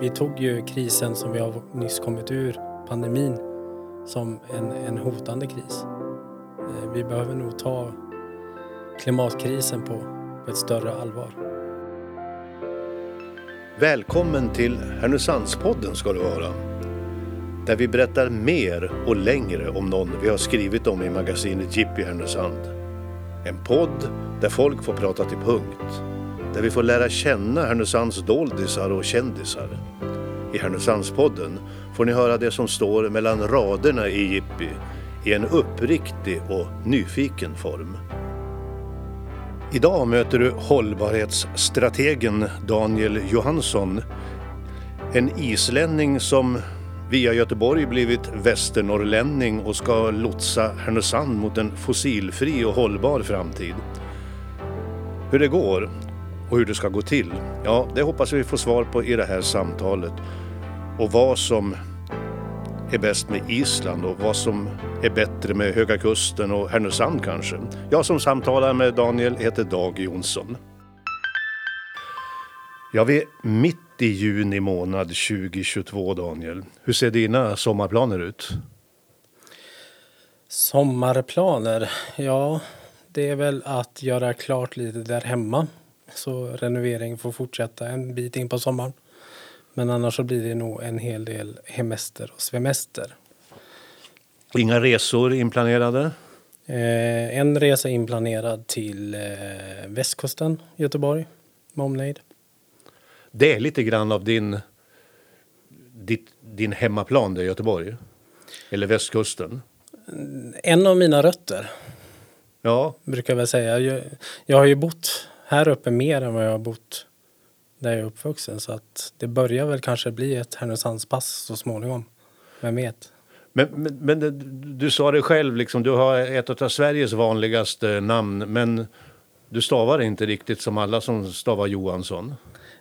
vi tog ju krisen som vi har nyss kommit ur, pandemin, som en, en hotande kris. Eh, vi behöver nog ta klimatkrisen på, på ett större allvar. Välkommen till Härnösandspodden ska du vara. Där vi berättar mer och längre om någon vi har skrivit om i magasinet Jippi Härnösand. En podd där folk får prata till punkt. Där vi får lära känna Härnösands doldisar och kändisar. I Härnösandspodden får ni höra det som står mellan raderna i Jippi i en uppriktig och nyfiken form. Idag möter du hållbarhetsstrategen Daniel Johansson. En islänning som via Göteborg blivit västernorrlänning och ska lotsa Härnösand mot en fossilfri och hållbar framtid. Hur det går och hur det ska gå till, ja det hoppas vi få svar på i det här samtalet. Och vad som är bäst med Island och vad som är bättre med Höga Kusten och Härnösand kanske. Jag som samtalar med Daniel heter Dag Jonsson. Ja, vi är mitt i juni månad 2022, Daniel. Hur ser dina sommarplaner ut? Sommarplaner? Ja, det är väl att göra klart lite där hemma. Så renovering får fortsätta en bit in på sommaren. Men annars så blir det nog en hel del hemester och svemester. Inga resor inplanerade? Eh, en resa inplanerad till eh, västkusten, Göteborg, med omnejd. Det är lite grann av din, ditt, din hemmaplan, det Göteborg? Eller västkusten? En av mina rötter, Ja, brukar jag väl säga. Jag, jag har ju bott här uppe mer än vad jag har bott där jag är uppvuxen. Så att det börjar väl kanske bli ett Härnösandspass så småningom. Vem vet? men, men, men det- du sa det själv, liksom, du har ett av Sveriges vanligaste namn, men du stavar inte riktigt som alla som stavar Johansson.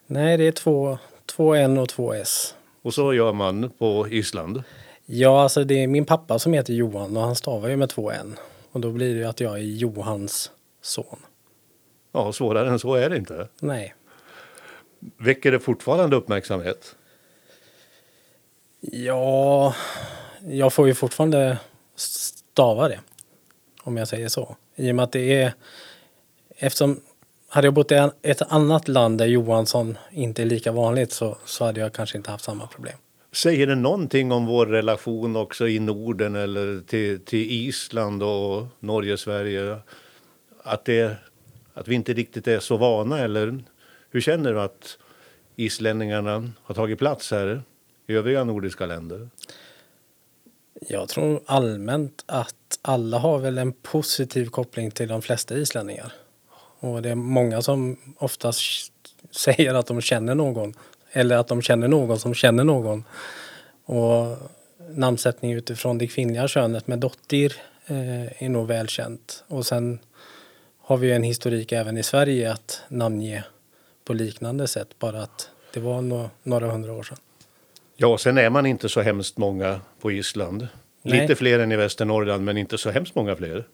Nej, det är två, två N och två S. Och så gör man på Island. Ja, alltså det är min pappa som heter Johan och han stavar ju med två N. Och då blir det ju att jag är Johans son. Ja, svårare än så är det inte. Nej. Väcker det fortfarande uppmärksamhet? Ja, jag får ju fortfarande stava det. Om jag säger så. I och med att det är... Eftersom hade jag bott i ett annat land där Johansson inte är lika vanligt så, så hade jag kanske inte haft samma problem. Säger det någonting om vår relation också i Norden eller till, till Island och Norge, Sverige? Att, det, att vi inte riktigt är så vana eller hur känner du att islänningarna har tagit plats här i övriga nordiska länder? Jag tror allmänt att alla har väl en positiv koppling till de flesta islänningar. Och det är många som oftast säger att de känner någon. Eller att de känner någon som känner någon. Och namnsättning utifrån det kvinnliga könet med dottir eh, är nog välkänt. Och sen har vi en historik även i Sverige att namnge på liknande sätt. Bara att det var nå- några hundra år sedan. Ja, sen är man inte så hemskt många på Island. Nej. Lite fler än i Västernorrland, men inte så hemskt många fler.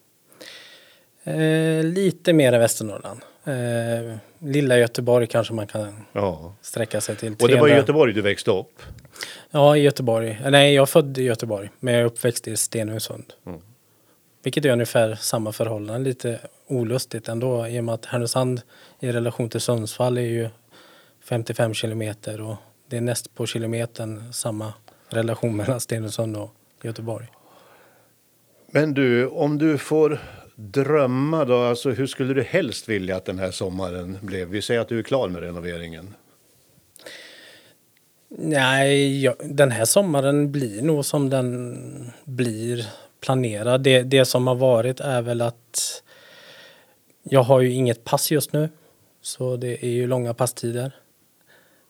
Eh, lite mer i Västernorrland. Eh, lilla Göteborg kanske man kan Ja. sträcka sig till. Och det var i 300 Göteborg du växte upp. Ja, i Göteborg. Eh, Nej, jag är född i Göteborg, men jag är uppväxt i Stenungsund. Mm. Vilket är ungefär samma förhållande. Lite olustigt ändå i och med att Härnösand i relation till Sundsvall är ju 55 kilometer och det är näst på kilometern samma relation mellan Stenungsund och Göteborg. Men du, om du får drömma då, alltså hur skulle du helst vilja att den här sommaren blev? Vi säger att du är klar med renoveringen. Nej, jag, den här sommaren blir nog som den blir planerad. Det, det som har varit är väl att jag har ju inget pass just nu. Så det är ju långa passtider.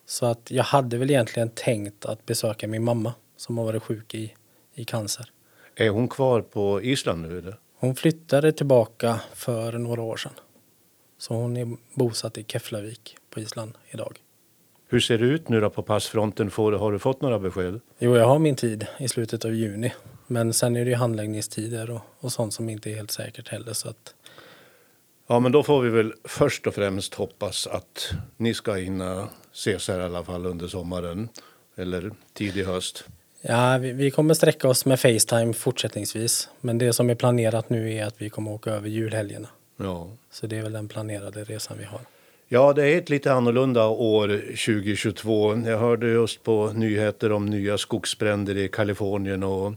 Så att jag hade väl egentligen tänkt att besöka min mamma som har varit sjuk i, i cancer. Är hon kvar på Island nu eller? Hon flyttade tillbaka för några år sedan. Så hon är bosatt i Keflavik på Island idag. Hur ser det ut nu då på passfronten? Får, har du fått några besked? Jo, jag har min tid i slutet av juni. Men sen är det ju handläggningstider och, och sånt som inte är helt säkert heller. Så att Ja, men då får vi väl först och främst hoppas att ni ska hinna ses här i alla fall under sommaren eller tidig höst. Ja, vi, vi kommer sträcka oss med Facetime fortsättningsvis. Men det som är planerat nu är att vi kommer åka över julhelgerna. Ja. Så det är väl den planerade resan vi har. Ja, det är ett lite annorlunda år 2022. Jag hörde just på nyheter om nya skogsbränder i Kalifornien och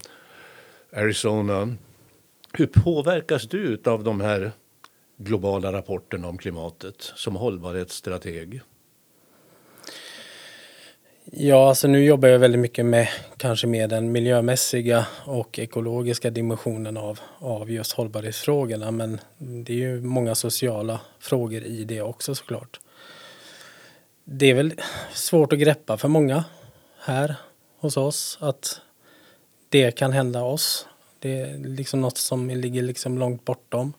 Arizona. Hur påverkas du av de här globala rapporten om klimatet som hållbarhetsstrateg? Ja, alltså nu jobbar jag väldigt mycket med kanske mer den miljömässiga och ekologiska dimensionen av, av just hållbarhetsfrågorna. Men det är ju många sociala frågor i det också såklart. Det är väl svårt att greppa för många här hos oss att det kan hända oss. Det är liksom något som ligger liksom långt bortom.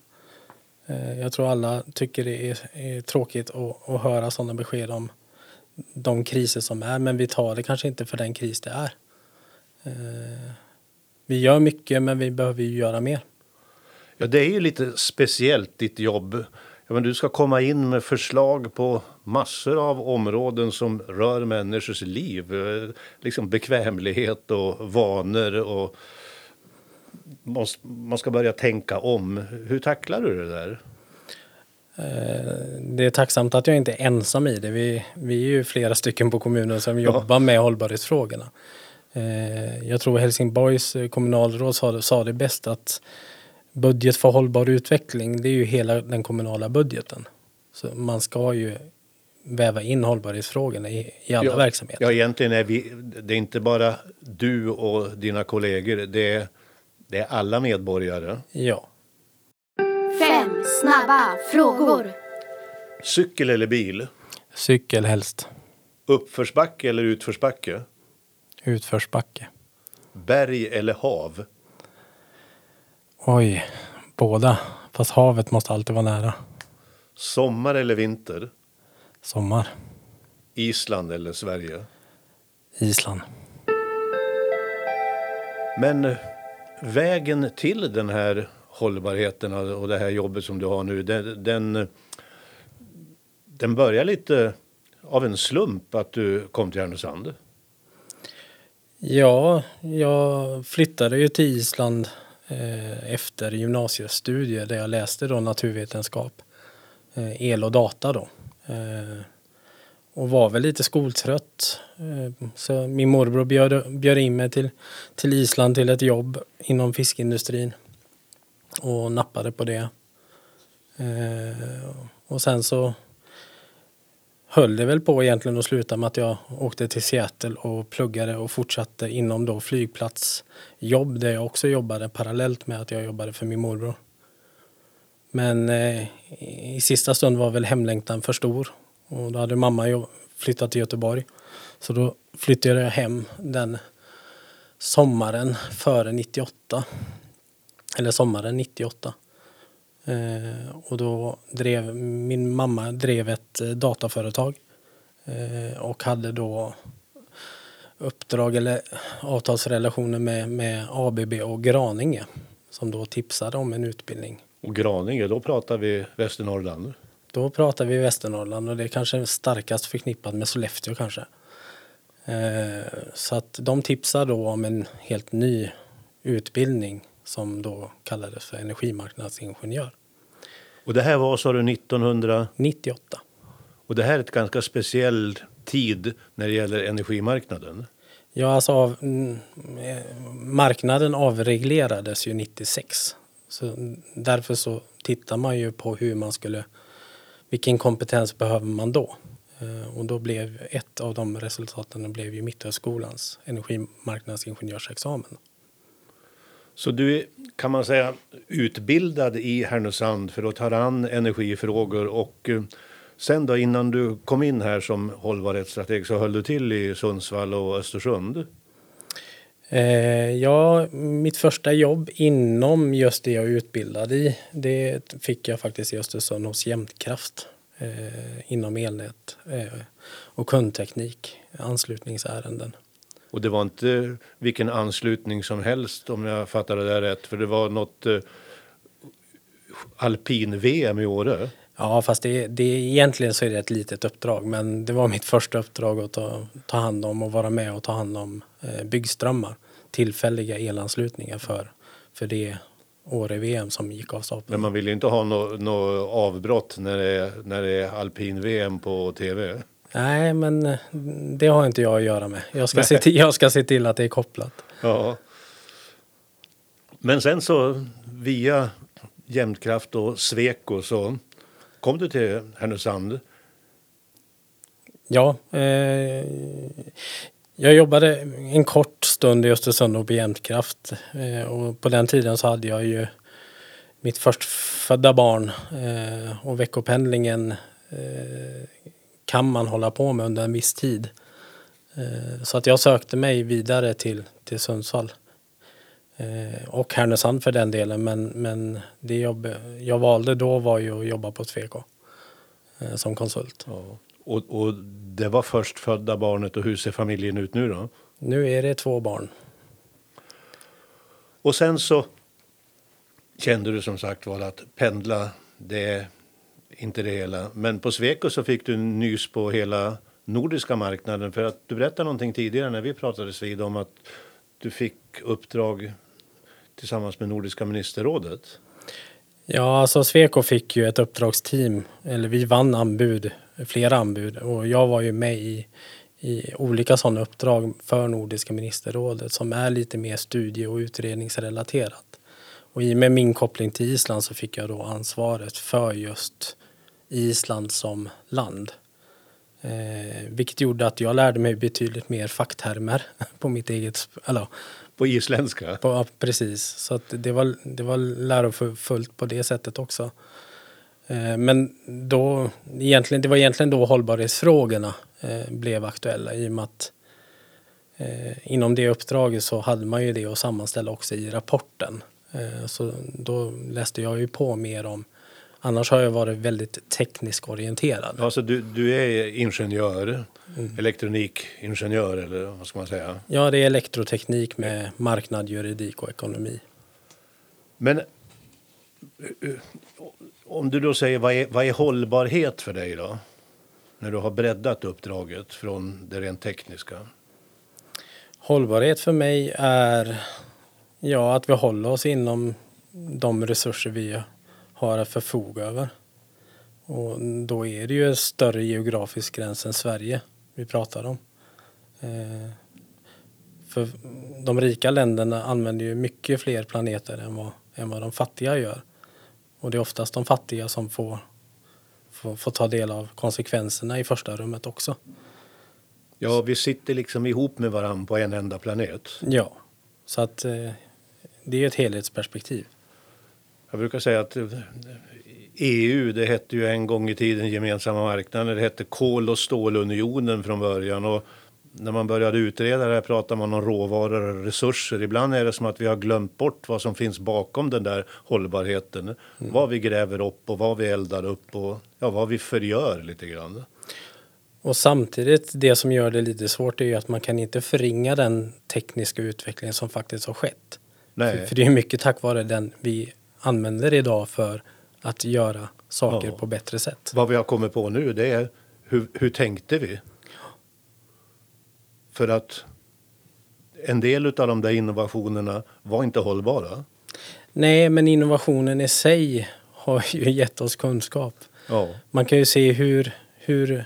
Eh, jag tror alla tycker det är, är tråkigt att, att höra sådana besked om de kriser som är, men vi tar det kanske inte för den kris det är. Eh, vi gör mycket, men vi behöver ju göra mer. Ja, det är ju lite speciellt ditt jobb. Ja, men du ska komma in med förslag på massor av områden som rör människors liv. Eh, liksom bekvämlighet och vanor och man ska börja tänka om. Hur tacklar du det där? Eh, det är tacksamt att jag inte är ensam i det. Vi, vi är ju flera stycken på kommunen som jobbar med hållbarhetsfrågorna. Eh, jag tror Helsingborgs kommunalråd sa, sa det bäst att budget för hållbar utveckling det är ju hela den kommunala budgeten. Så man ska ju väva in hållbarhetsfrågorna i, i alla ja, verksamheter. Ja, egentligen är vi, det är inte bara du och dina kollegor, det är, det är alla medborgare. Ja. Fem snabba frågor. Cykel eller bil? Cykel helst. Uppförsbacke eller utförsbacke? Utförsbacke. Berg eller hav? Oj, båda. Fast havet måste alltid vara nära. Sommar eller vinter? Sommar. Island eller Sverige? Island. Men vägen till den här hållbarheten och det här jobbet som du har nu, den, den, den börjar lite av en slump att du kom till Härnösand? Ja, jag flyttade ju till Island eh, efter gymnasiestudier där jag läste då naturvetenskap, eh, el och data då. Eh, och var väl lite skoltrött. Eh, så min morbror bjöd, bjöd in mig till, till Island till ett jobb inom fiskindustrin och nappade på det. Eh, och sen så höll det väl på egentligen att sluta med att jag åkte till Seattle och pluggade och fortsatte inom då flygplatsjobb där jag också jobbade parallellt med att jag jobbade för min morbror. Men eh, i sista stund var väl hemlängtan för stor och då hade mamma flyttat till Göteborg. Så då flyttade jag hem den sommaren före 98 eller sommaren 98. Eh, och då drev min mamma drev ett eh, dataföretag eh, och hade då uppdrag eller avtalsrelationer med, med ABB och Graninge som då tipsade om en utbildning. Och Graninge, då pratar vi Västernorrland? Då pratar vi Västernorrland och det är kanske starkast förknippat med Sollefteå kanske. Eh, så att de tipsar då om en helt ny utbildning som då kallades för energimarknadsingenjör. Och det här var, sa du, 1998? Och det här är ett ganska speciell tid när det gäller energimarknaden? Ja, alltså av, mm, marknaden avreglerades ju 96. Så därför så tittar man ju på hur man skulle, vilken kompetens behöver man då? Eh, och då blev ett av de resultaten blev ju Mitthögskolans energimarknadsingenjörsexamen. Så du är, kan man säga, utbildad i Härnösand för att ta an energifrågor och eh, sen då innan du kom in här som hållbarhetsstrateg så höll du till i Sundsvall och Östersund? Eh, ja, mitt första jobb inom just det jag är utbildad i, det fick jag faktiskt i Östersund hos Jämtkraft eh, inom elnät eh, och kundteknik, anslutningsärenden. Och det var inte vilken anslutning som helst om jag fattade det rätt. För det var något eh, alpin-VM i Åre. Ja, fast det, det, egentligen så är det ett litet uppdrag. Men det var mitt första uppdrag att ta, ta hand om och vara med och ta hand om eh, byggströmmar. Tillfälliga elanslutningar för, för det Åre-VM som gick av stapeln. Men man vill ju inte ha något nå avbrott när det är, när det är alpin-VM på tv. Nej, men eh, det har inte jag att göra med. Jag ska, se till, jag ska se till att det är kopplat. Ja. Men sen så via Jämtkraft och Sweco så kom du till Härnösand. Ja, eh, jag jobbade en kort stund i Östersund och på Jämtkraft. Eh, och på den tiden så hade jag ju mitt förstfödda barn eh, och veckopendlingen eh, kan man hålla på med under en viss tid. Eh, så att jag sökte mig vidare till, till Sundsvall. Eh, och Härnösand för den delen. Men, men det jobb jag valde då var ju att jobba på Sweco eh, som konsult. Ja. Och, och det var först födda barnet och hur ser familjen ut nu då? Nu är det två barn. Och sen så kände du som sagt var att pendla, det är inte det hela. Men på Sweco så fick du nys på hela nordiska marknaden för att du berättade någonting tidigare när vi pratades vid om att du fick uppdrag tillsammans med Nordiska ministerrådet. Ja, alltså Sweco fick ju ett uppdragsteam, eller vi vann anbud, flera anbud och jag var ju med i, i olika sådana uppdrag för Nordiska ministerrådet som är lite mer studie och utredningsrelaterat. Och i och med min koppling till Island så fick jag då ansvaret för just Island som land. Eh, vilket gjorde att jag lärde mig betydligt mer facktermer på mitt eget, eller på isländska? på, ja, precis, så att det var, det var lärofullt på det sättet också. Eh, men då, egentligen, det var egentligen då hållbarhetsfrågorna eh, blev aktuella i och med att eh, inom det uppdraget så hade man ju det att sammanställa också i rapporten. Eh, så då läste jag ju på mer om Annars har jag varit väldigt tekniskt orienterad. Alltså du, du är ingenjör, elektronikingenjör eller vad ska man säga? Ja, det är elektroteknik med marknad, juridik och ekonomi. Men eh, om du då säger vad är, vad är hållbarhet för dig då? När du har breddat uppdraget från det rent tekniska. Hållbarhet för mig är ja, att vi håller oss inom de resurser vi har att förfoga över. Och då är det ju en större geografisk gräns än Sverige vi pratar om. Eh, för de rika länderna använder ju mycket fler planeter än vad, än vad de fattiga gör. Och det är oftast de fattiga som får, får, får ta del av konsekvenserna i första rummet också. Ja, vi sitter liksom ihop med varandra på en enda planet. Ja, så att eh, det är ett helhetsperspektiv. Jag brukar säga att eh, EU, det hette ju en gång i tiden gemensamma marknaden. Det hette kol och stålunionen från början. Och när man började utreda det här pratar man om råvaror och resurser. Ibland är det som att vi har glömt bort vad som finns bakom den där hållbarheten. Vad vi gräver upp och vad vi eldar upp och ja, vad vi förgör lite grann. Och samtidigt, det som gör det lite svårt är ju att man kan inte förringa den tekniska utvecklingen som faktiskt har skett. Nej. För, för det är mycket tack vare den vi använder idag för att göra saker Ja. på bättre sätt. Vad vi har kommit på nu det är hur, hur tänkte vi? För att en del av de där innovationerna var inte hållbara. Nej, men innovationen i sig har ju gett oss kunskap. Ja. Man kan ju se hur, hur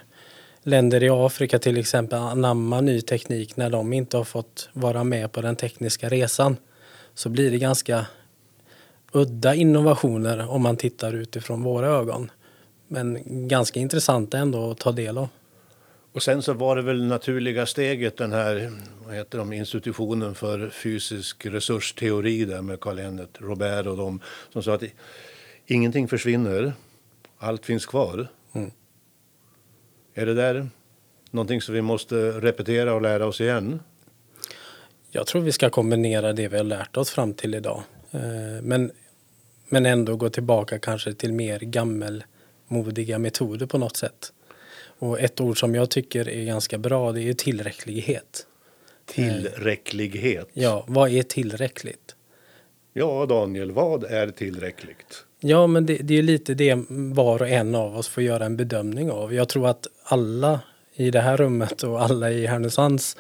länder i Afrika till exempel anammar ny teknik när de inte har fått vara med på den tekniska resan. Så blir det ganska udda innovationer om man tittar utifrån våra ögon. Men ganska intressanta ändå att ta del av. Och sen så var det väl naturliga steget den här vad heter de, institutionen för fysisk resursteori där med Carl Ennett Robert och de som sa att ingenting försvinner, allt finns kvar. Mm. Är det där någonting som vi måste repetera och lära oss igen? Jag tror vi ska kombinera det vi har lärt oss fram till idag. Eh, Men, men ändå gå tillbaka kanske till mer gammelmodiga metoder på något sätt. Och ett ord som jag tycker är ganska bra det är tillräcklighet. Tillräcklighet. Ja, vad är tillräckligt? Ja, Daniel, vad är tillräckligt? Ja, men det, det är lite det var och en av oss får göra en bedömning av. Jag tror att alla i det här rummet och alla i Härnösands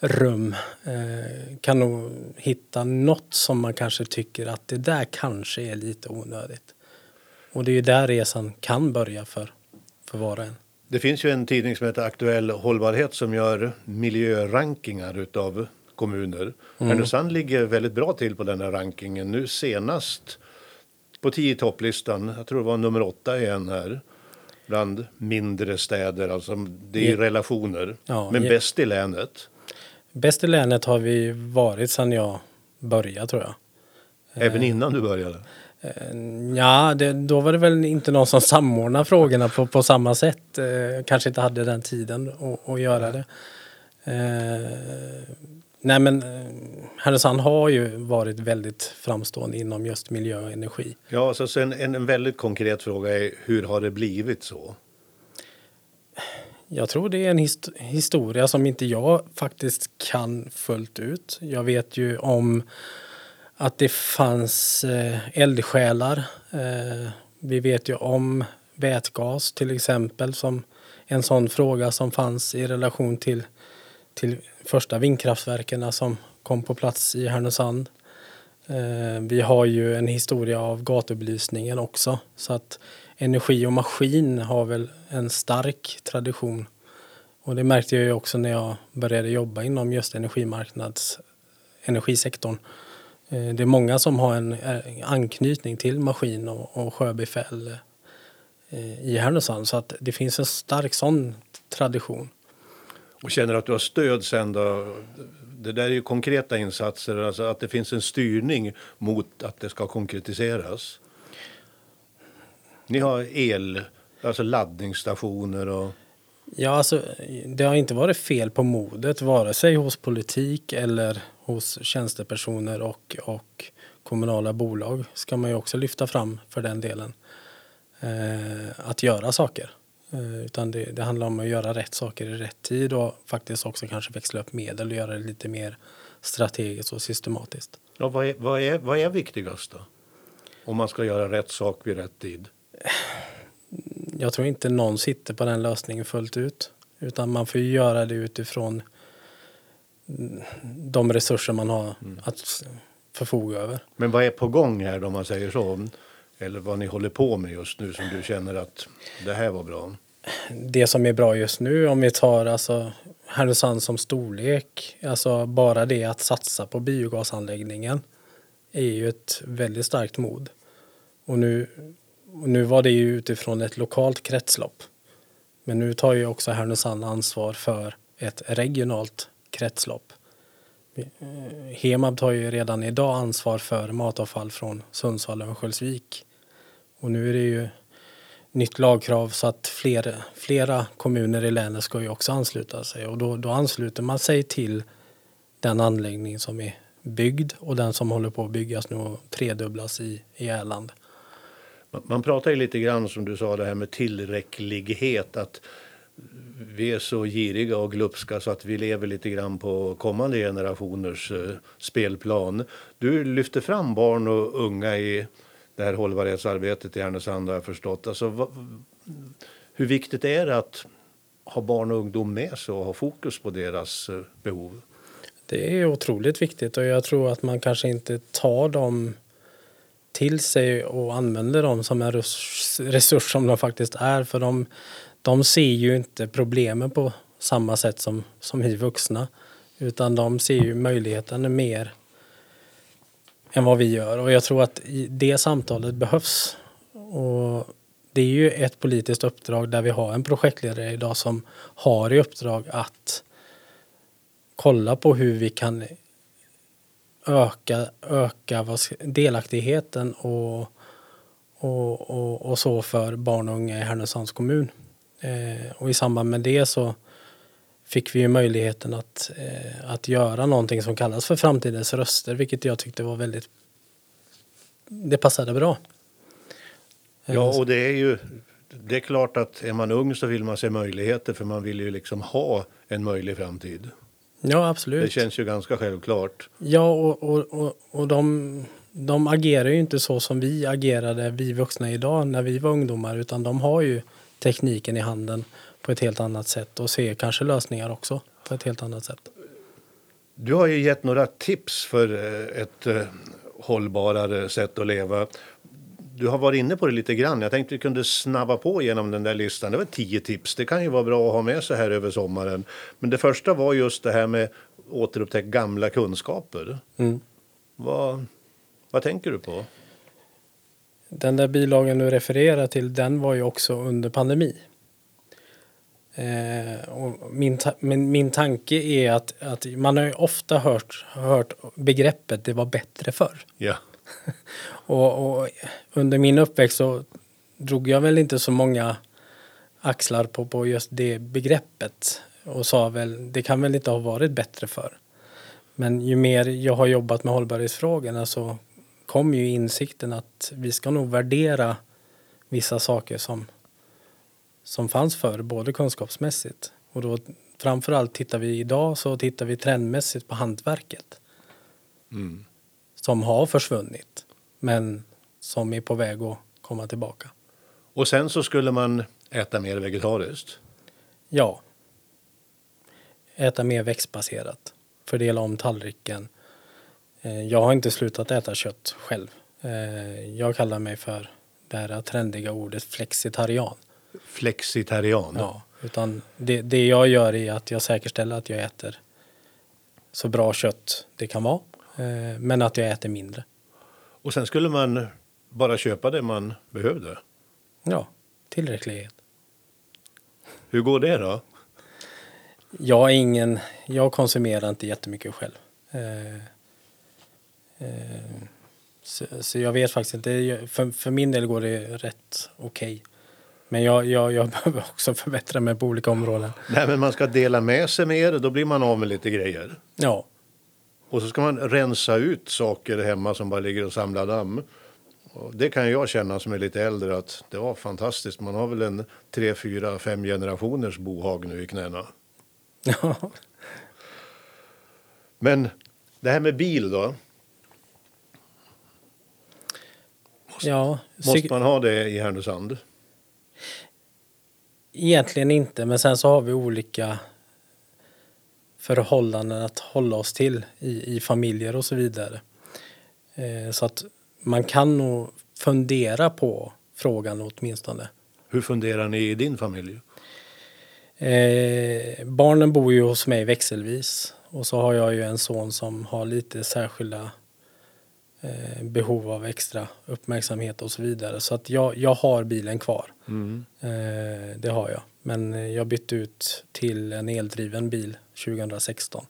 rum eh, kan nog hitta något som man kanske tycker att det där kanske är lite onödigt. Och det är ju där resan kan börja för, för var och en. Det finns ju en tidning som heter Aktuell hållbarhet som gör miljörankingar utav kommuner. Mm. Härnösand ligger väldigt bra till på den här rankingen. Nu senast på tio topplistan, jag tror det var nummer åtta igen här bland mindre städer, alltså det är relationer. Ja, men bäst i länet. Bäst i länet har vi varit sedan jag började tror jag. Även innan du började? Eh, ja, det, då var det väl inte någon som samordnade frågorna på, på samma sätt. Eh, kanske inte hade den tiden att, göra det. Eh, nej men Härnösand har ju varit väldigt framstående inom just miljö och energi. Ja, så en, en väldigt konkret fråga är hur har det blivit så? Jag tror det är en hist historia som inte jag faktiskt kan fullt ut. Jag vet ju om att det fanns eh, eldsjälar. Eh, vi vet ju om vätgas till exempel som en sån fråga som fanns i relation till, till första vindkraftverken som kom på plats i Härnösand. Eh, vi har ju en historia av gatubelysningen också så att energi och maskin har väl en stark tradition. Och det märkte jag ju också när jag började jobba inom just energimarknads energisektorn. Eh, det är många som har en eh, anknytning till maskin och, och sjöbefäl eh, i Härnösand så att det finns en stark sån tradition. Och känner att du har stöd sen då? Det där är ju konkreta insatser, alltså att det finns en styrning mot att det ska konkretiseras. Ni har el, alltså laddningsstationer och... Ja, alltså det har inte varit fel på modet vare sig hos politik eller hos tjänstepersoner och, och kommunala bolag ska man ju också lyfta fram för den delen. Eh, att göra saker. Eh, utan det, det, handlar om att göra rätt saker i rätt tid och faktiskt också kanske växla upp medel och göra det lite mer strategiskt och systematiskt. Ja, vad, är, vad, är, vad är viktigast då? Om man ska göra rätt sak vid rätt tid? Jag tror inte någon sitter på den lösningen fullt ut. Utan man får göra det utifrån de resurser man har mm. att förfoga över. Men vad är på gång här om man säger så? Eller vad ni håller på med just nu som du känner att det här var bra? Det som är bra just nu om vi tar alltså Härnösand som storlek, alltså bara det att satsa på biogasanläggningen är ju ett väldigt starkt mod. Och nu, och nu var det ju utifrån ett lokalt kretslopp. Men nu tar ju också Härnösand ansvar för ett regionalt kretslopp. Eh, Hemab tar ju redan idag ansvar för matavfall från Sundsvall och Örnsköldsvik. Och nu är det ju nytt lagkrav så att fler, flera kommuner i länet ska ju också ansluta sig och då, då ansluter man sig till den anläggning som är byggd och den som håller på att byggas nu och tredubblas i, i Erland. Man pratar ju lite grann som du sa det här med tillräcklighet att vi är så giriga och glupska så att vi lever lite grann på kommande generationers eh, spelplan. Du lyfter fram barn och unga i det här hållbarhetsarbetet i Härnösand har jag förstått. Alltså, vad, hur viktigt är det att ha barn och ungdom med sig och ha fokus på deras eh, behov? Det är otroligt viktigt och jag tror att man kanske inte tar dem till sig och använder dem som en resurs som de faktiskt är. För de, de ser ju inte problemen på samma sätt som, som vi vuxna. Utan de ser ju möjligheten mer än vad vi gör. Och jag tror att det samtalet behövs. Och det är ju ett politiskt uppdrag där vi har en projektledare idag som har i uppdrag att kolla på hur vi kan öka, öka delaktigheten och, och, och, och så för barn och unga i Härnösands kommun. Eh, och i samband med det så fick vi ju möjligheten att, eh, att göra någonting som kallas för framtidens röster, vilket jag tyckte var väldigt... Det passade bra. Ja, och det är ju... Det är klart att är man ung så vill man se möjligheter för man vill ju liksom ha en möjlig framtid. Ja, absolut. Det känns ju ganska självklart. Ja, och, och, och, och de, de agerar ju inte så som vi agerade, vi vuxna idag, när vi var ungdomar. Utan de har ju tekniken i handen på ett helt annat sätt och ser kanske lösningar också på ett helt annat sätt. Du har ju gett några tips för eh, ett eh, hållbarare sätt att leva. Du har varit inne på det lite grann. Jag tänkte vi kunde snabba på genom den där listan. Det var tio tips. Det kan ju vara bra att ha med sig här över sommaren. Men det första var just det här med återupptäck gamla kunskaper. Mm. Vad, vad tänker du på? Den där bilagan du refererar till, den var ju också under pandemi. Eh, och min, ta min, min tanke är att, att man har ju ofta hört, hört begreppet det var bättre förr. Ja. Och, och under min uppväxt så drog jag väl inte så många axlar på, på just det begreppet och sa väl det kan väl inte ha varit bättre för. Men ju mer jag har jobbat med hållbarhetsfrågorna så kom ju insikten att vi ska nog värdera vissa saker som, som fanns förr, både kunskapsmässigt och då framförallt tittar vi idag så tittar vi trendmässigt på hantverket Mm som har försvunnit men som är på väg att komma tillbaka. Och sen så skulle man äta mer vegetariskt. Ja. Äta mer växtbaserat. Fördela om tallriken. Eh, Jag har inte slutat äta kött själv. Eh, Jag kallar mig för det här trendiga ordet flexitarian. Flexitarian. Ja, utan det, det jag gör är att jag säkerställer att jag äter så bra kött det kan vara. Eh, Men att jag äter mindre. Och sen skulle man bara köpa det man behövde. Ja, tillräcklighet. Hur går det då? Jag är ingen, jag konsumerar inte jättemycket själv. Eh, eh, så, så jag vet faktiskt inte, för, för min del går det rätt okej. Men jag, jag, jag behöver också förbättra mig på olika områden. Nej, men man ska dela med sig mer, då blir man av med lite grejer. Ja, Och så ska man rensa ut saker hemma som bara ligger och samlar damm. Och det kan jag känna som är lite äldre att det var fantastiskt. Man har väl en tre, fyra, fem generationers bohag nu i knäna. ja. Men det här med bil då? ja Måste man ha det i Härnösand? egentligen inte. Men sen så har vi olika förhållanden att hålla oss till i, i familjer och så vidare. Eh, så att man kan nog fundera på frågan åtminstone. Hur funderar ni i din familj? Eh, barnen bor ju hos mig växelvis och så har jag ju en son som har lite särskilda eh, behov av extra uppmärksamhet och så vidare. Så att jag, jag har bilen kvar. Eh, det har jag. Men eh, jag bytte ut till en eldriven bil 2016.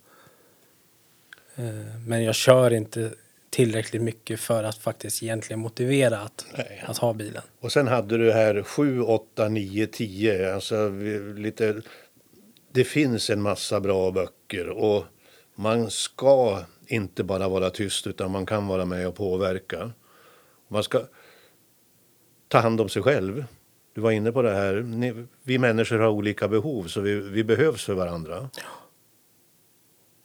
Eh, men jag kör inte tillräckligt mycket för att faktiskt egentligen motivera att, Nej. att ha bilen. Och sen hade du här 7, 8, 9, 10. Alltså lite... Det finns en massa bra böcker och man ska inte bara vara tyst utan man kan vara med och påverka. Man ska ta hand om sig själv. Du var inne på det här. Vi människor har olika behov så vi, vi behövs för varandra.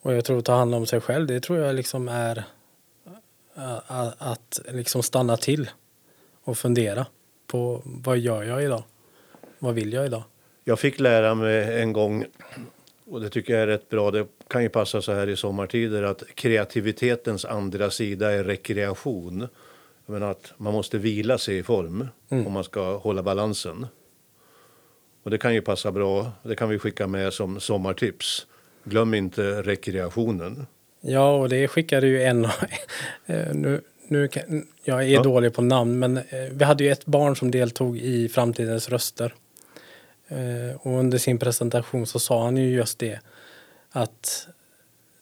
Och jag tror att ta hand om sig själv, det tror jag liksom är att liksom stanna till och fundera på vad gör jag idag? Vad vill jag idag? Jag fick lära mig en gång, och det tycker jag är rätt bra, det kan ju passa så här i sommartider, att kreativitetens andra sida är rekreation. Menar att man måste vila sig i form om man ska hålla balansen. Och det kan ju passa bra, det kan vi skicka med som sommartips. Glöm inte rekreationen. Ja, och det skickade ju en eh, nu, nu kan, Jag är Ja. dålig på namn, men eh, vi hade ju ett barn som deltog i Framtidens röster. Eh, Och under sin presentation så sa han ju just det att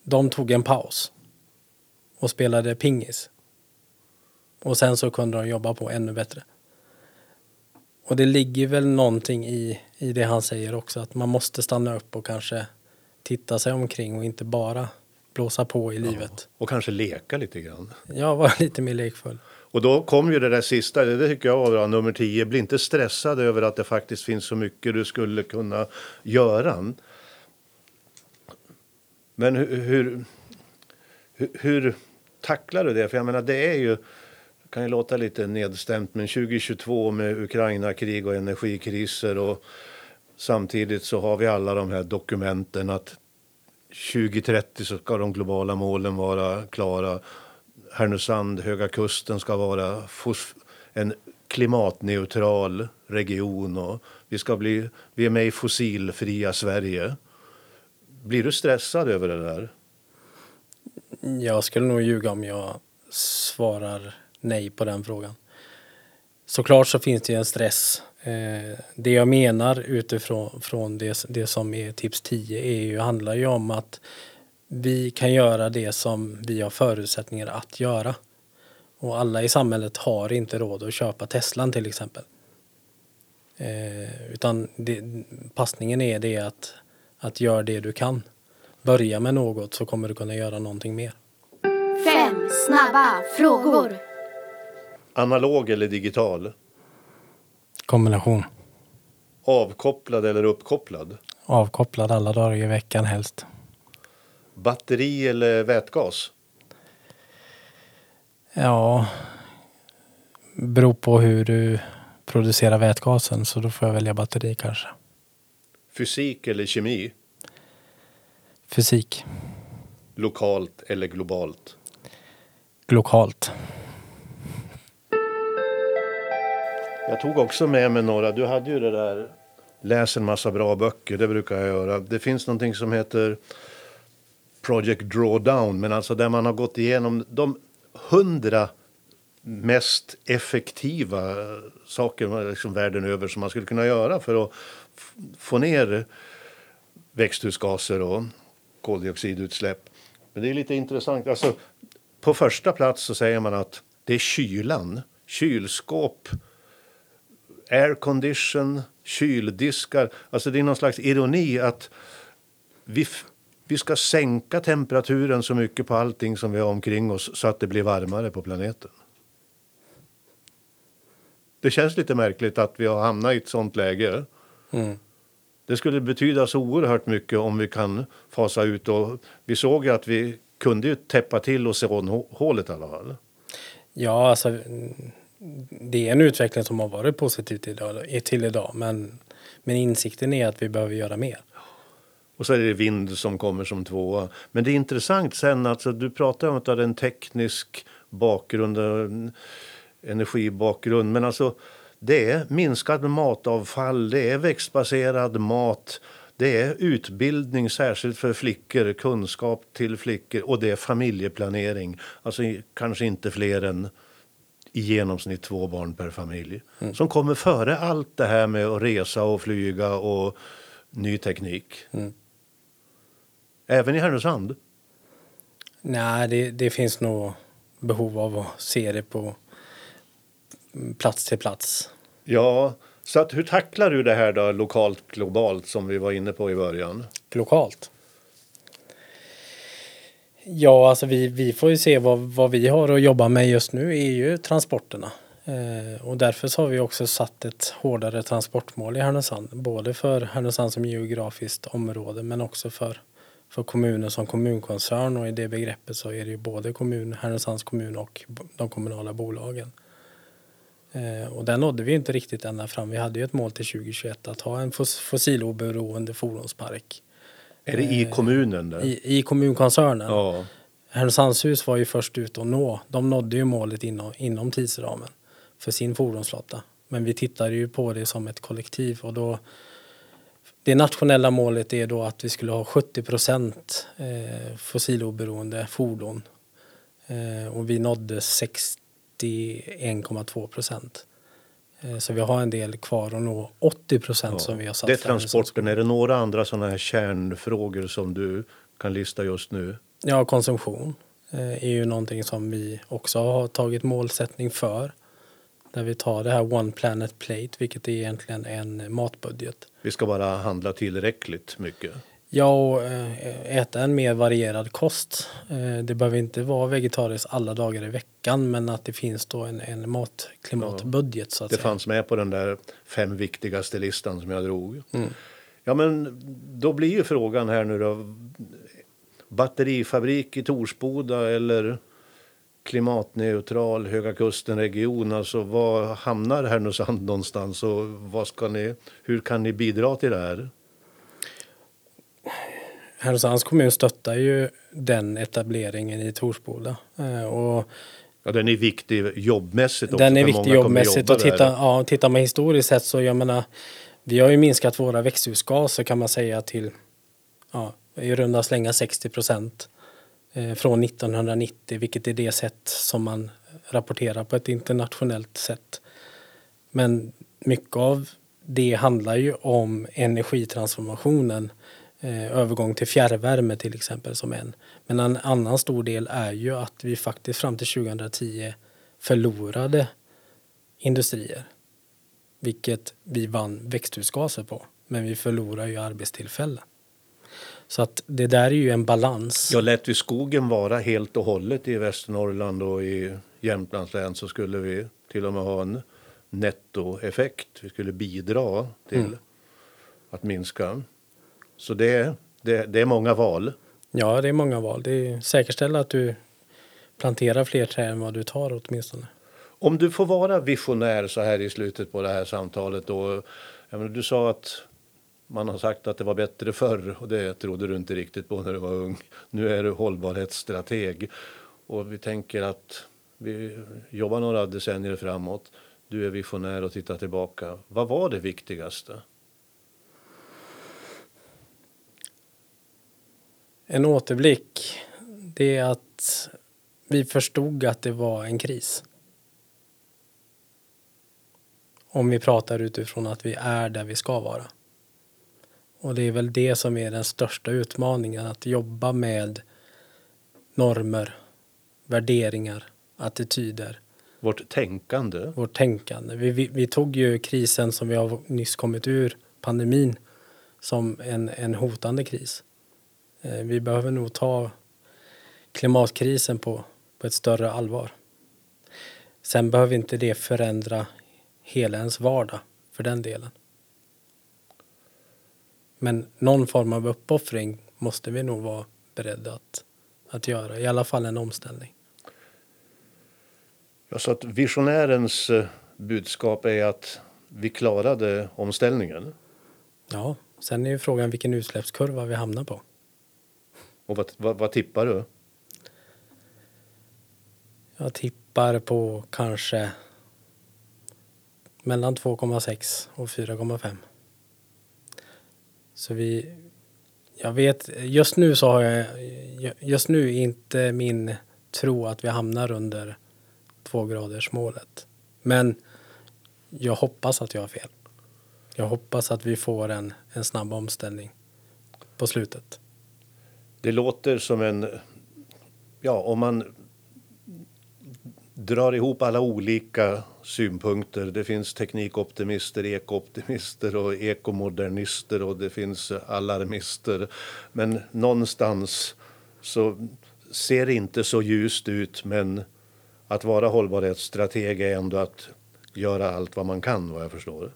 de tog en paus och spelade pingis. Och sen så kunde de jobba på ännu bättre. Och det ligger väl någonting i, i det han säger också, att man måste stanna upp och kanske titta sig omkring och inte bara blåsa på i livet. Och kanske leka lite grann. Jag var lite mer lekfull. Och då kom ju det där sista, det tycker jag var bra, nummer 10. Bli inte stressad över att det faktiskt finns så mycket du skulle kunna göra. Men hur, hur, hur, tacklar du det? För jag menar, det är ju, kan ju låta lite nedstämt, men 2022 med Ukraina-krig och energikriser och samtidigt så har vi alla de här dokumenten att 2030 så ska de globala målen vara klara. Härnösand, Höga Kusten ska vara en klimatneutral region och vi, ska bli, vi är med i fossilfria Sverige. Blir du stressad över det där? Jag skulle nog ljuga om jag svarar nej på den frågan. Såklart så finns det en stress. Eh, det jag menar utifrån från det, det som är tips 10 är ju, handlar ju om att vi kan göra det som vi har förutsättningar att göra. Och alla i samhället har inte råd att köpa Teslan till exempel. Eh, utan det, passningen är det att, att gör det du kan. Börja med något så kommer du kunna göra någonting mer. Fem snabba frågor. Analog eller digital? Kombination. Avkopplad eller uppkopplad? Avkopplad alla dagar i veckan helst. Batteri eller vätgas? Ja, beror på hur du producerar vätgasen så då får jag välja batteri kanske. Fysik eller kemi? Fysik. Lokalt eller globalt? Lokalt. Jag tog också med mig några. Du hade ju det där läs en massa bra böcker, det brukar jag göra. Det finns någonting som heter Project Drawdown, men alltså där man har gått igenom de hundra mest effektiva saker liksom världen över som man skulle kunna göra för att få ner växthusgaser och koldioxidutsläpp. Men det är lite intressant. Alltså, på första plats så säger man att det är kylan, kylskåp, aircondition, kyldiskar. Alltså det är någon slags ironi att vi, vi ska sänka temperaturen så mycket på allting som vi har omkring oss så att det blir varmare på planeten. Det känns lite märkligt att vi har hamnat i ett sånt läge. Mm. Det skulle betyda så oerhört mycket om vi kan fasa ut och vi såg ju att vi kunde ju täppa till ozonhålet i alla fall. Ja, alltså det är en utveckling som har varit positiv till idag, till idag men, men insikten är att vi behöver göra mer. Och så är det vind som kommer som tvåa. Men det är intressant sen, alltså, du pratar om att du hade en teknisk bakgrund, en energibakgrund, men alltså det är minskad matavfall, det är växtbaserad mat, det är utbildning särskilt för flickor, kunskap till flickor och det är familjeplanering. Alltså kanske inte fler än i genomsnitt två barn per familj. Mm. Som kommer före allt det här med att resa och flyga och ny teknik. Mm. Även i Härnösand? Nej, det, det, finns nog behov av att se det på plats till plats. Ja, så att hur tacklar du det här då lokalt, globalt som vi var inne på i början? Lokalt? Ja, alltså vi, vi får ju se vad, vad vi har att jobba med just nu är ju transporterna. Eh, och därför så har vi också satt ett hårdare transportmål i Härnösand. Både för Härnösand som geografiskt område men också för, för kommunen som kommunkoncern och i det begreppet så är det ju både kommun, Härnösands kommun och de kommunala bolagen. Eh, och där nådde vi inte riktigt ända fram. Vi hade ju ett mål till 2021 att ha en fossiloberoende fordonspark. Är det i kommunen? Där? I, I kommunkoncernen. Ja. Härnösandshus var ju först ut att nå. De nådde ju målet inom, inom tidsramen för sin fordonsflotta. Men vi tittade ju på det som ett kollektiv och då det nationella målet är då att vi skulle ha 70 procent eh, fossiloberoende fordon. Eh, och vi nådde 61,2 procent. Eh, så vi har en del kvar att nå 80 procent ja. som vi har satt. Det är transporten. Är det några andra sådana här kärnfrågor som du kan lista just nu? Ja, konsumtion eh, är ju någonting som vi också har tagit målsättning för. Där vi tar det här One Planet Plate, vilket är egentligen en matbudget. Vi ska bara handla tillräckligt mycket. Ja, och eh, äta en mer varierad kost. Eh, det behöver inte vara vegetariskt alla dagar i veckan men att det finns då en, en matklimatbudget. Ja, så att det säga. fanns med på den där fem viktigaste listan som jag drog. Mm. Ja men då blir ju frågan här nu då. Batterifabrik i Torsboda eller klimatneutral Höga Kusten-region. Alltså var hamnar Härnösand någonstans och vad ska ni, hur kan ni bidra till det här? Härnösands kommun stöttar ju den etableringen i Torsboda. Eh, och Ja, den är viktig jobbmässigt också. Den är viktig jobbmässigt och titta, ja, tittar man historiskt sett så jag menar vi har ju minskat våra växthusgaser kan man säga till ja, i runda slänga 60 procent eh, från 1990 vilket är det sätt som man rapporterar på ett internationellt sätt. Men mycket av det handlar ju om energitransformationen övergång till fjärrvärme till exempel som en. Men en annan stor del är ju att vi faktiskt fram till 2010 förlorade industrier. Vilket vi vann växthusgaser på. Men vi förlorar ju arbetstillfällen. Så att det där är ju en balans. Ja, lät vi skogen vara helt och hållet i Västernorrland och i Jämtlands län så skulle vi till och med ha en nettoeffekt. Vi skulle bidra till mm. att minska. Så det, det, det är många val. Ja, det är många val. Det är säkerställa att du planterar fler träd än vad du tar åtminstone. Om du får vara visionär så här i slutet på det här samtalet då. Menar, du sa att man har sagt att det var bättre förr och det trodde du inte riktigt på när du var ung. Nu är du hållbarhetsstrateg och vi tänker att vi jobbar några decennier framåt. Du är visionär och tittar tillbaka. Vad var det viktigaste? En återblick, det är att vi förstod att det var en kris. Om vi pratar utifrån att vi är där vi ska vara. Och det är väl det som är den största utmaningen, att jobba med normer, värderingar, attityder. Vårt tänkande. Vårt tänkande. Vi, vi, vi, tog ju krisen som vi har nyss kommit ur, pandemin, som en, en hotande kris. Eh, vi behöver nog ta klimatkrisen på, på ett större allvar. Sen behöver inte det förändra hela ens vardag för den delen. Men någon form av uppoffring måste vi nog vara beredda att, att göra, i alla fall en omställning. Jag sa att visionärens eh, budskap är att vi klarade omställningen. Ja, sen är ju frågan vilken utsläppskurva vi hamnar på. Och vad, vad, vad tippar du? Jag tippar på kanske mellan 2,6 och 4,5. Så vi, jag vet, just nu så har jag, just nu är inte min tro att vi hamnar under tvågradersmålet. Men jag hoppas att jag har fel. Jag hoppas att vi får en, en snabb omställning på slutet. Det låter som en, ja om man drar ihop alla olika synpunkter. Det finns teknikoptimister, ekooptimister och ekomodernister och det finns alarmister. Men någonstans så ser det inte så ljust ut men att vara hållbarhetsstrateg är ändå att göra allt vad man kan vad jag förstår.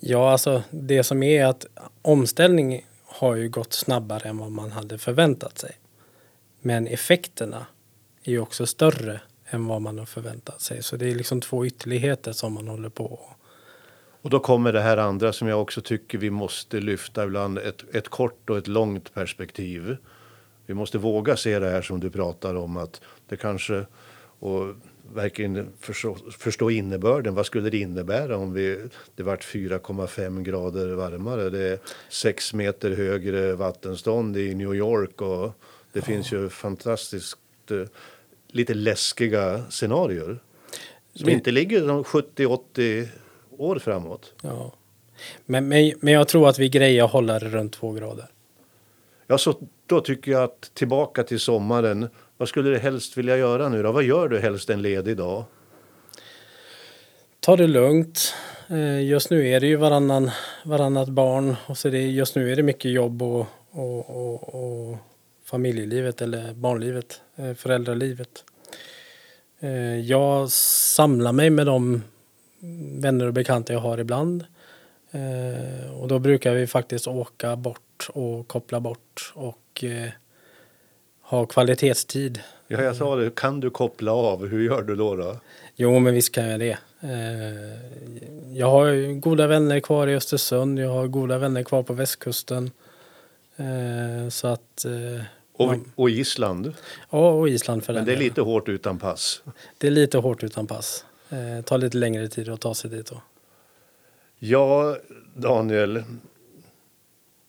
Ja, alltså det som är att omställning har ju gått snabbare än vad man hade förväntat sig. Men effekterna är ju också större än vad man har förväntat sig. Så det är liksom två ytterligheter som man håller på. Och då kommer det här andra som jag också tycker vi måste lyfta ibland. Ett, ett kort och ett långt perspektiv. Vi måste våga se det här som du pratar om att det kanske och verkligen förstå, förstå innebörden. Vad skulle det innebära om vi, det vart 4,5 grader varmare? Det är 6 meter högre vattenstånd i New York och det ja. finns ju fantastiskt eh, lite läskiga scenarier. Som inte ligger 70-80 år framåt. Ja. Men, men, men jag tror att vi grejer det runt två grader. Ja, så då tycker jag att tillbaka till sommaren. Vad skulle du helst vilja göra nu då? Vad gör du helst en ledig dag? Ta det lugnt. Eh, just nu är det ju varannan, varannat barn och så det, just nu är det mycket jobb och, och, och, och familjelivet eller barnlivet, eh, föräldralivet. Eh, jag samlar mig med de vänner och bekanta jag har ibland. Och då brukar vi faktiskt åka bort och koppla bort och ha kvalitetstid Ja, jag sa det. Kan du koppla av? Hur gör du då? då? Jo, men visst kan jag det. Eh, jag har goda vänner kvar i Östersund. Jag har goda vänner kvar på västkusten. Eh, så att... eh, Och, och Island. Ja, och Island för Men det är lite hårt utan pass. Det är lite hårt utan pass. Eh, tar lite längre tid att ta sig dit då. Ja, Daniel.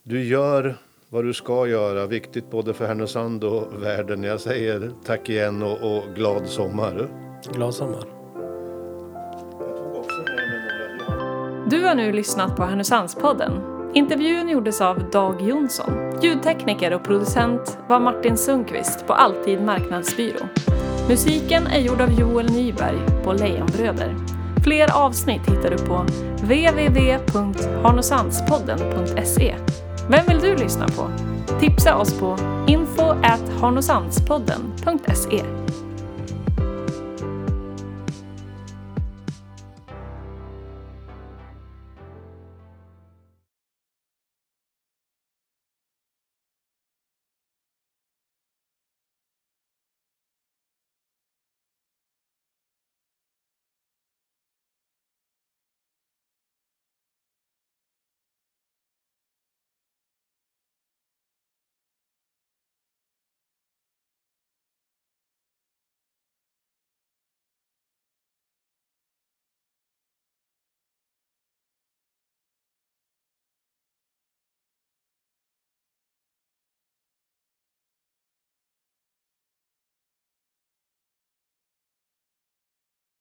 Du gör vad du ska göra. Viktigt både för Härnösand och världen. Jag säger tack igen och, och glad sommar. Glad sommar. Du har nu lyssnat på Härnösandspodden. Intervjun gjordes av Dag Jonsson. Ljudtekniker och producent var Martin Sundqvist på Alltid Marknadsbyrå. Musiken är gjord av Joel Nyberg på Lejonbröder. Fler avsnitt hittar du på www.harnosandspodden.se. Vem vill du lyssna på? Tipsa oss på info@harnosandspodden.se.